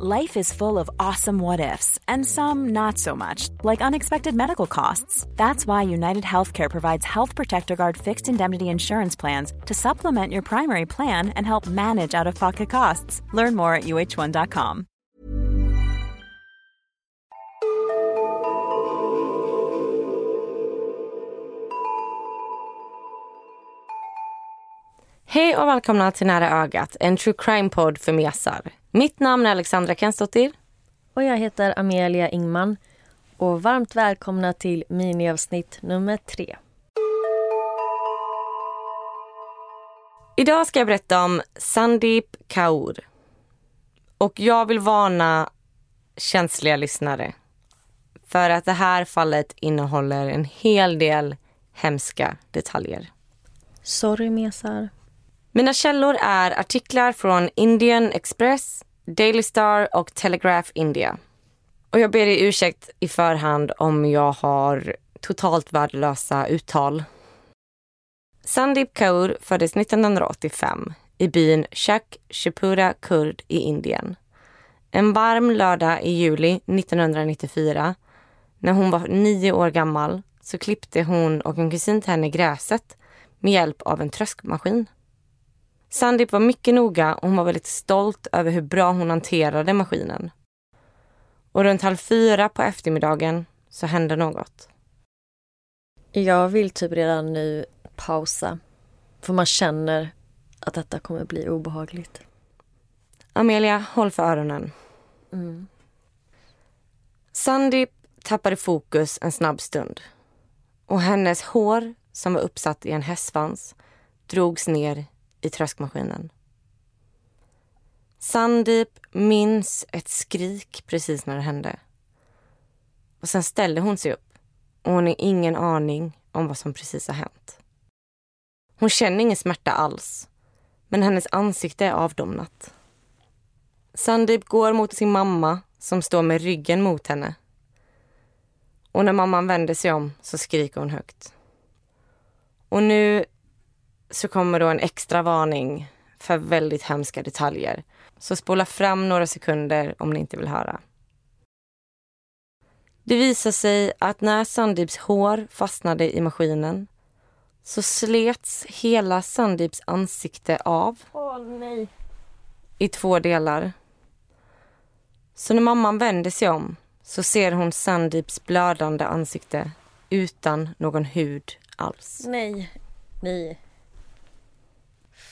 Life is full of awesome what ifs, and some not so much, like unexpected medical costs. That's why United Healthcare provides Health Protector Guard fixed indemnity insurance plans to supplement your primary plan and help manage out of pocket costs. Learn more at uh1.com. Hej och välkomna till Nära ögat, en true crime-podd för mesar. Mitt namn är Alexandra Kensdottir. Och jag heter Amelia Ingman. Och varmt välkomna till miniavsnitt nummer tre. Idag ska jag berätta om Sandeep Kaur. Och jag vill varna känsliga lyssnare. För att det här fallet innehåller en hel del hemska detaljer. Sorry mesar. Mina källor är artiklar från Indian Express, Daily Star och Telegraph India. Och jag ber er ursäkt i förhand om jag har totalt värdelösa uttal. Sandeep Kaur föddes 1985 i byn Shak Shipura Kurd i Indien. En varm lördag i juli 1994 när hon var nio år gammal så klippte hon och en kusin till henne gräset med hjälp av en tröskmaskin. Sandeep var mycket noga och hon var väldigt stolt över hur bra hon hanterade maskinen. Och runt halv fyra på eftermiddagen så hände något. Jag vill typ redan nu pausa. För man känner att detta kommer bli obehagligt. Amelia, håll för öronen. Mm. Sandeep tappade fokus en snabb stund. Och hennes hår, som var uppsatt i en hästsvans, drogs ner i tröskmaskinen. Sandeep minns ett skrik precis när det hände. Och sen ställer hon sig upp och hon har ingen aning om vad som precis har hänt. Hon känner ingen smärta alls, men hennes ansikte är avdomnat. Sandeep går mot sin mamma som står med ryggen mot henne. Och när mamman vänder sig om så skriker hon högt. Och nu så kommer då en extra varning för väldigt hemska detaljer. Så spola fram några sekunder om ni inte vill höra. Det visar sig att när Sandeeps hår fastnade i maskinen så slets hela Sandeeps ansikte av Åh nej. i två delar. Så när mamman vänder sig om så ser hon Sandeeps blödande ansikte utan någon hud alls. Nej. Nej.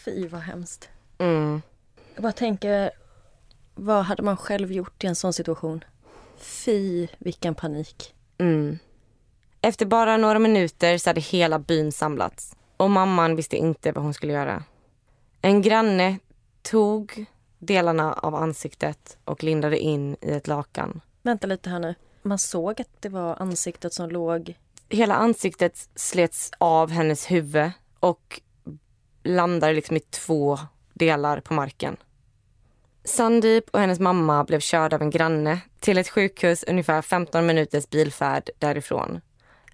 Fy vad hemskt. Mm. Jag bara tänker, vad hade man själv gjort i en sån situation? Fy vilken panik. Mm. Efter bara några minuter så hade hela byn samlats och mamman visste inte vad hon skulle göra. En granne tog delarna av ansiktet och lindade in i ett lakan. Vänta lite här nu. Man såg att det var ansiktet som låg... Hela ansiktet slets av hennes huvud och landade liksom i två delar på marken. Sandeep och hennes mamma blev körda av en granne till ett sjukhus ungefär 15 minuters bilfärd därifrån.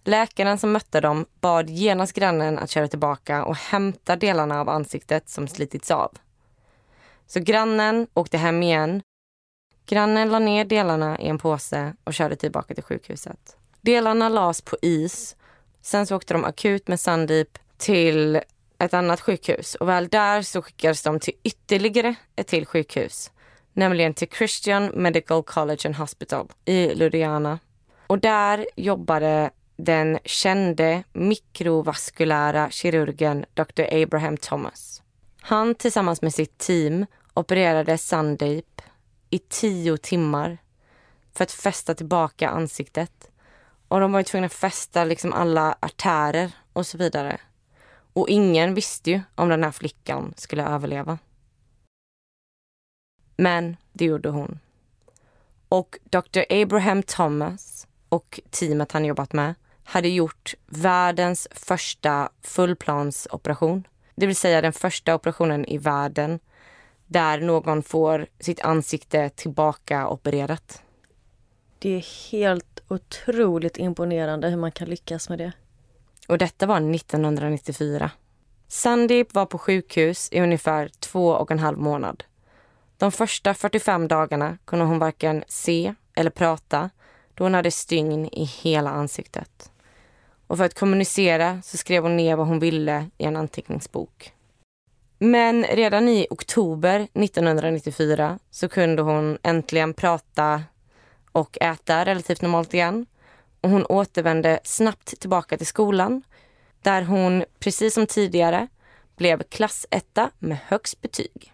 Läkaren som mötte dem bad genast grannen att köra tillbaka och hämta delarna av ansiktet som slitits av. Så grannen åkte hem igen. Grannen la ner delarna i en påse och körde tillbaka till sjukhuset. Delarna lades på is. Sen så åkte de akut med Sandeep till ett annat sjukhus och väl där så skickades de till ytterligare ett till sjukhus. Nämligen till Christian Medical College and Hospital i Ludhiana. Och där jobbade den kände mikrovaskulära kirurgen Dr. Abraham Thomas. Han tillsammans med sitt team opererade Sandeep i tio timmar för att fästa tillbaka ansiktet. Och de var ju tvungna att fästa liksom alla artärer och så vidare. Och ingen visste ju om den här flickan skulle överleva. Men det gjorde hon. Och Dr. Abraham Thomas och teamet han jobbat med hade gjort världens första fullplansoperation. Det vill säga den första operationen i världen där någon får sitt ansikte tillbaka opererat. Det är helt otroligt imponerande hur man kan lyckas med det. Och detta var 1994. Sandeep var på sjukhus i ungefär två och en halv månad. De första 45 dagarna kunde hon varken se eller prata då hon hade stygn i hela ansiktet. Och för att kommunicera så skrev hon ner vad hon ville i en anteckningsbok. Men redan i oktober 1994 så kunde hon äntligen prata och äta relativt normalt igen. Och hon återvände snabbt tillbaka till skolan där hon, precis som tidigare, blev klassetta med högst betyg.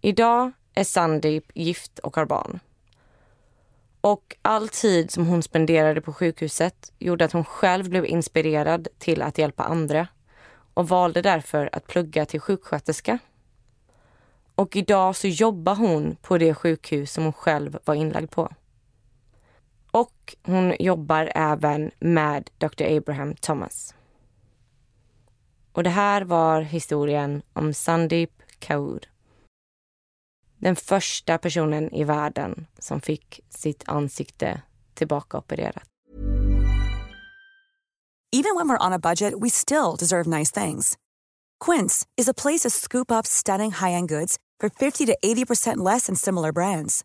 Idag är Sandeep gift och har barn. Och all tid som hon spenderade på sjukhuset gjorde att hon själv blev inspirerad till att hjälpa andra och valde därför att plugga till sjuksköterska. Och idag så jobbar hon på det sjukhus som hon själv var inlagd på. Och hon jobbar även med Dr. Abraham Thomas. Och det här var historien om Sandeep Kaur. Den första personen i världen som fick sitt ansikte tillbakaopererat. Even when we're on a budget we still deserve nice things. Quince is a place to scoop up stunning high-end goods for 50 to 80% less than similar brands.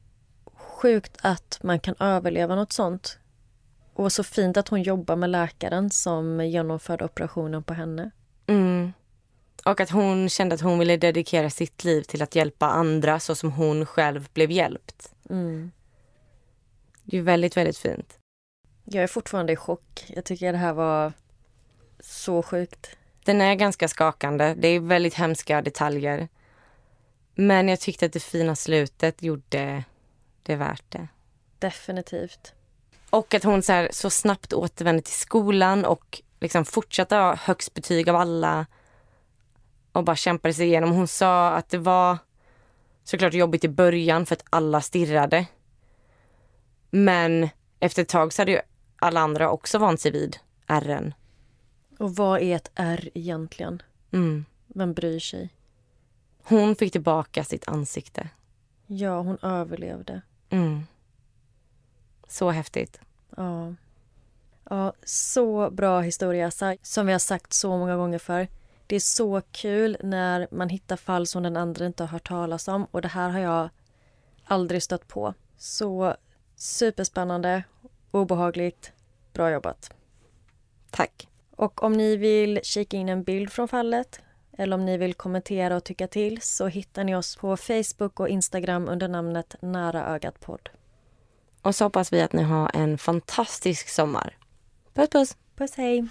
sjukt att man kan överleva något sånt. Och så fint att hon jobbar med läkaren som genomförde operationen på henne. Mm. Och att hon kände att hon ville dedikera sitt liv till att hjälpa andra så som hon själv blev hjälpt. Mm. Det är väldigt, väldigt fint. Jag är fortfarande i chock. Jag tycker det här var så sjukt. Den är ganska skakande. Det är väldigt hemska detaljer. Men jag tyckte att det fina slutet gjorde det värt det. Definitivt. Och att hon så, här, så snabbt återvände till skolan och liksom fortsatte ha högst betyg av alla och bara kämpade sig igenom. Hon sa att det var såklart jobbigt i början för att alla stirrade. Men efter ett tag så hade ju alla andra också vant sig vid ärren. Och vad är ett R egentligen? Mm. Vem bryr sig? Hon fick tillbaka sitt ansikte. Ja, hon överlevde. Mm. Så häftigt. Ja. Ja, så bra historia. Som vi har sagt så många gånger för. Det är så kul när man hittar fall som den andra inte har hört talas om och det här har jag aldrig stött på. Så superspännande, obehagligt, bra jobbat. Tack. Och om ni vill kika in en bild från fallet eller om ni vill kommentera och tycka till så hittar ni oss på Facebook och Instagram under namnet Nära ögat podd. Och så hoppas vi att ni har en fantastisk sommar. Puss puss! Puss hej!